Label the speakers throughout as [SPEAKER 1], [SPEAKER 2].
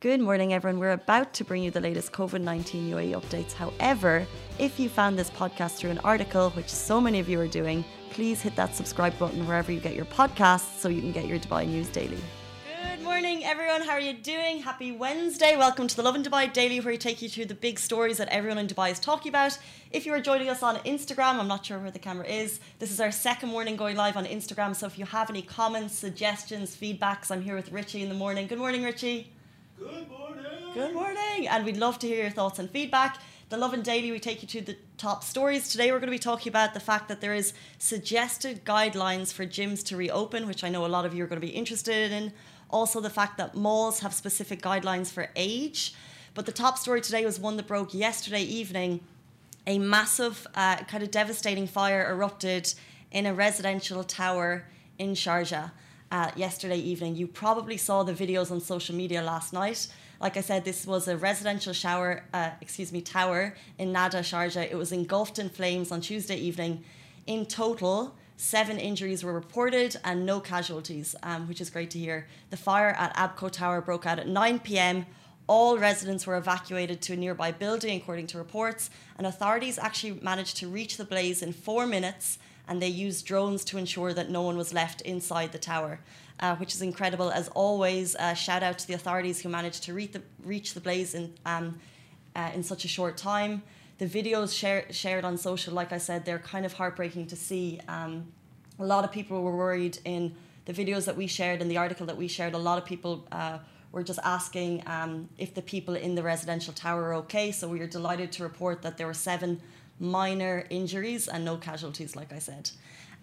[SPEAKER 1] Good morning, everyone. We're about to bring you the latest COVID 19 UAE updates. However, if you found this podcast through an article, which so many of you are doing, please hit that subscribe button wherever you get your podcasts so you can get your Dubai news daily. Good morning, everyone. How are you doing? Happy Wednesday. Welcome to the Lovin Dubai Daily, where we take you through the big stories that everyone in Dubai is talking about. If you are joining us on Instagram, I'm not sure where the camera is. This is our second morning going live on Instagram. So if you have any comments, suggestions, feedbacks, I'm here with Richie in the morning. Good morning, Richie.
[SPEAKER 2] Good morning.
[SPEAKER 1] Good morning. And we'd love to hear your thoughts and feedback. The Lovin Daily, we take you to the top stories. Today, we're going to be talking about the fact that there is suggested guidelines for gyms to reopen, which I know a lot of you are going to be interested in. Also, the fact that malls have specific guidelines for age. But the top story today was one that broke yesterday evening. A massive, uh, kind of devastating fire erupted in a residential tower in Sharjah uh, yesterday evening. You probably saw the videos on social media last night. Like I said, this was a residential shower, uh, excuse me, tower in Nahda, Sharjah. It was engulfed in flames on Tuesday evening. In total, seven injuries were reported and no casualties, um, which is great to hear. The fire at Abbco Tower broke out at 9 p.m. All residents were evacuated to a nearby building, according to reports, and authorities actually managed to reach the blaze in four minutes and they used drones to ensure that no one was left inside the tower, uh, which is incredible. As always, uh, shout out to the authorities who managed to reach the, reach the blaze in, um, uh, in such a short time. The videos share, shared on social, like I said, they're kind of heartbreaking to see. Um, a lot of people were worried in the videos that we shared and the article that we shared. A lot of people uh, were just asking um, if the people in the residential tower are okay. So we are delighted to report that there were seven minor injuries and no casualties, like I said.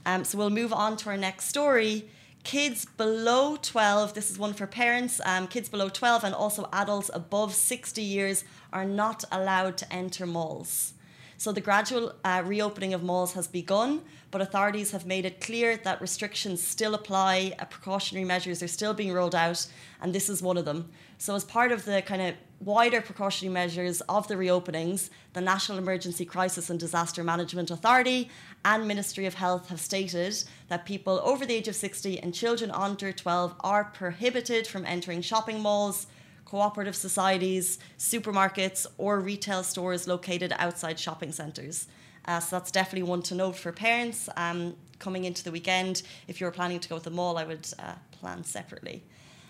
[SPEAKER 1] Um, so we'll move on to our next story. Kids below 12, this is one for parents, um, kids below 12 and also adults above 60 years are not allowed to enter malls. So the gradual uh, reopening of malls has begun, but authorities have made it clear that restrictions still apply, uh, precautionary measures are still being rolled out, and this is one of them. So, as part of the kind of wider precautionary measures of the reopenings, the National Emergency Crisis and Disaster Management Authority and Ministry of Health have stated that people over the age of 60 and children under 12 are prohibited from entering shopping malls, cooperative societies, supermarkets, or retail stores located outside shopping centres. Uh, so that's definitely one to note for parents um, coming into the weekend. If you're planning to go to the mall, I would uh, plan separately.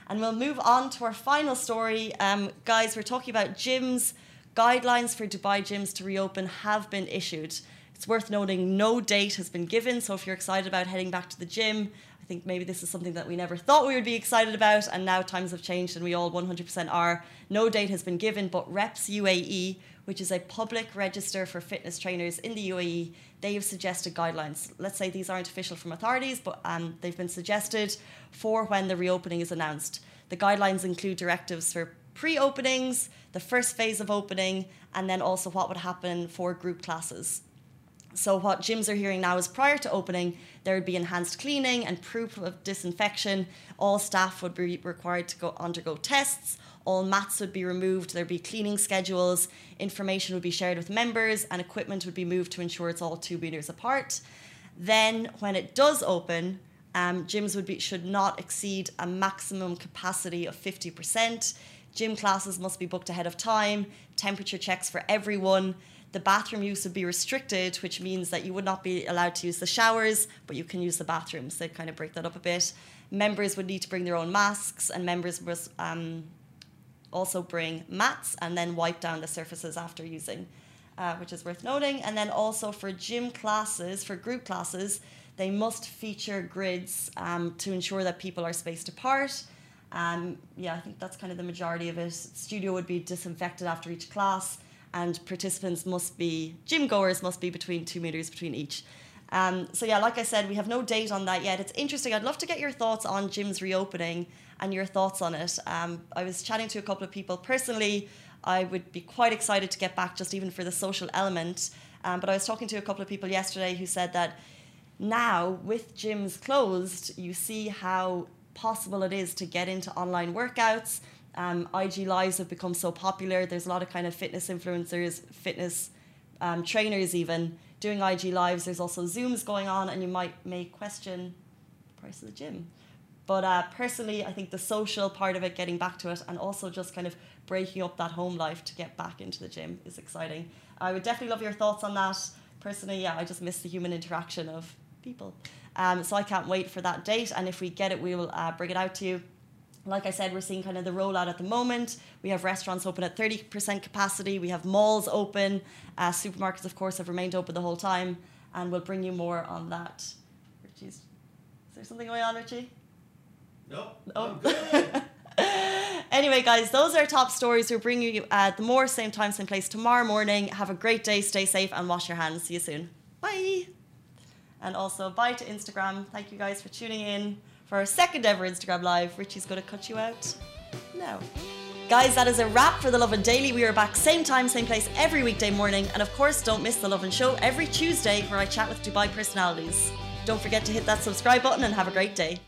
[SPEAKER 1] And we'll move on to our final story. Um, guys, we're talking about gyms. Guidelines for Dubai gyms to reopen have been issued. It's worth noting no date has been given, so if you're excited about heading back to the gym, I think maybe this is something that we never thought we would be excited about, and now times have changed and we all 100% are. No date has been given, but Reps UAE, which is a public register for fitness trainers in the UAE, they have suggested guidelines. Let's say these aren't official from authorities, but um, they've been suggested for when the reopening is announced. The guidelines include directives for pre openings, the first phase of opening, and then also what would happen for group classes. So, what gyms are hearing now is prior to opening, there would be enhanced cleaning and proof of disinfection. All staff would be required to go undergo tests. All mats would be removed. There'd be cleaning schedules. Information would be shared with members, and equipment would be moved to ensure it's all two meters apart. Then, when it does open, um, gyms would be should not exceed a maximum capacity of fifty percent. Gym classes must be booked ahead of time. Temperature checks for everyone the bathroom use would be restricted, which means that you would not be allowed to use the showers, but you can use the bathrooms. They kind of break that up a bit. Members would need to bring their own masks, and members must um, also bring mats and then wipe down the surfaces after using, uh, which is worth noting. And then also for gym classes, for group classes, they must feature grids um, to ensure that people are spaced apart. Um, yeah, I think that's kind of the majority of it. Studio would be disinfected after each class and participants must be gym goers must be between two meters between each. Um, so yeah, like I said, we have no date on that yet. It's interesting. I'd love to get your thoughts on gyms reopening and your thoughts on it. Um, I was chatting to a couple of people personally. I would be quite excited to get back, just even for the social element. Um, but I was talking to a couple of people yesterday who said that now, with gyms closed, you see how possible it is to get into online workouts um, IG lives have become so popular. There's a lot of kind of fitness influencers, fitness um, trainers, even doing IG lives. There's also Zooms going on, and you might may question the price of the gym. But uh, personally, I think the social part of it, getting back to it, and also just kind of breaking up that home life to get back into the gym is exciting. I would definitely love your thoughts on that. Personally, yeah, I just miss the human interaction of people. Um, so I can't wait for that date, and if we get it, we will uh, bring it out to you. Like I said, we're seeing kind of the rollout at the moment. We have restaurants open at 30% capacity. We have malls open. Uh, supermarkets, of course, have remained open the whole time. And we'll bring you more on that. Richie's, is there something going on, Richie?
[SPEAKER 2] No.
[SPEAKER 1] Oh.
[SPEAKER 2] I'm good.
[SPEAKER 1] anyway, guys, those are our top stories. We're bringing you uh, the more, same time, same place tomorrow morning. Have a great day, stay safe, and wash your hands. See you soon. Bye. And also, bye to Instagram. Thank you guys for tuning in for our second ever Instagram Live. Richie's going to cut you out now. Guys, that is a wrap for The Lovin Daily. We are back same time, same place every weekday morning. And of course, don't miss The Lovin Show every Tuesday where I chat with Dubai personalities. Don't forget to hit that subscribe button and have a great day.